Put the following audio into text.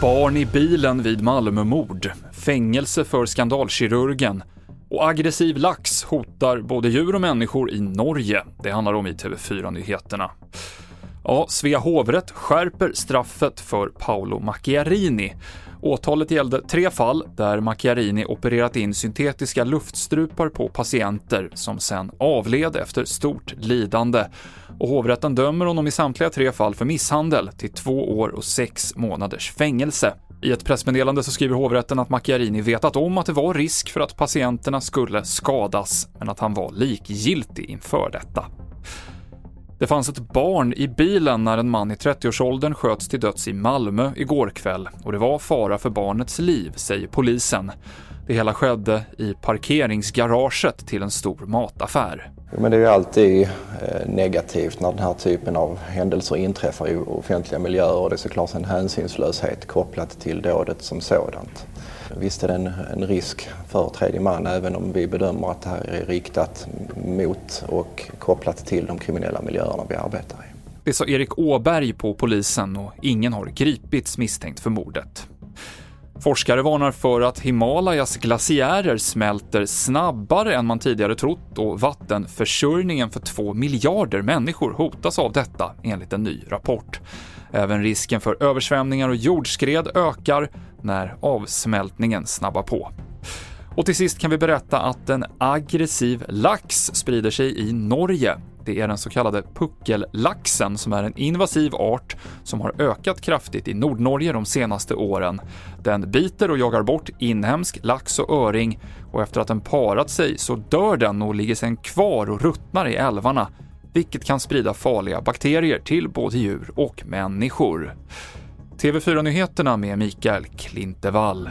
Barn i bilen vid Malmömord, fängelse för skandalkirurgen och aggressiv lax hotar både djur och människor i Norge. Det handlar om i TV4-nyheterna. Ja, Svea hovrätt skärper straffet för Paolo Macchiarini. Åtalet gällde tre fall där Macchiarini opererat in syntetiska luftstrupar på patienter som sen avled efter stort lidande. Och hovrätten dömer honom i samtliga tre fall för misshandel till två år och sex månaders fängelse. I ett pressmeddelande så skriver hovrätten att Macchiarini vetat om att det var risk för att patienterna skulle skadas, men att han var likgiltig inför detta. Det fanns ett barn i bilen när en man i 30-årsåldern sköts till döds i Malmö igår kväll och det var fara för barnets liv, säger polisen. Det hela skedde i parkeringsgaraget till en stor mataffär. Men det är ju alltid eh, negativt när den här typen av händelser inträffar i offentliga miljöer och det är såklart en hänsynslöshet kopplat till dådet som sådant. Visst är det en, en risk för tredje man även om vi bedömer att det här är riktat mot och kopplat till de kriminella miljöerna vi arbetar i. Det sa Erik Åberg på polisen och ingen har gripits misstänkt för mordet. Forskare varnar för att Himalayas glaciärer smälter snabbare än man tidigare trott och vattenförsörjningen för två miljarder människor hotas av detta, enligt en ny rapport. Även risken för översvämningar och jordskred ökar när avsmältningen snabbar på. Och till sist kan vi berätta att en aggressiv lax sprider sig i Norge. Det är den så kallade puckellaxen som är en invasiv art som har ökat kraftigt i Nordnorge de senaste åren. Den biter och jagar bort inhemsk lax och öring och efter att den parat sig så dör den och ligger sen kvar och ruttnar i älvarna, vilket kan sprida farliga bakterier till både djur och människor. TV4-nyheterna med Mikael Klintevall.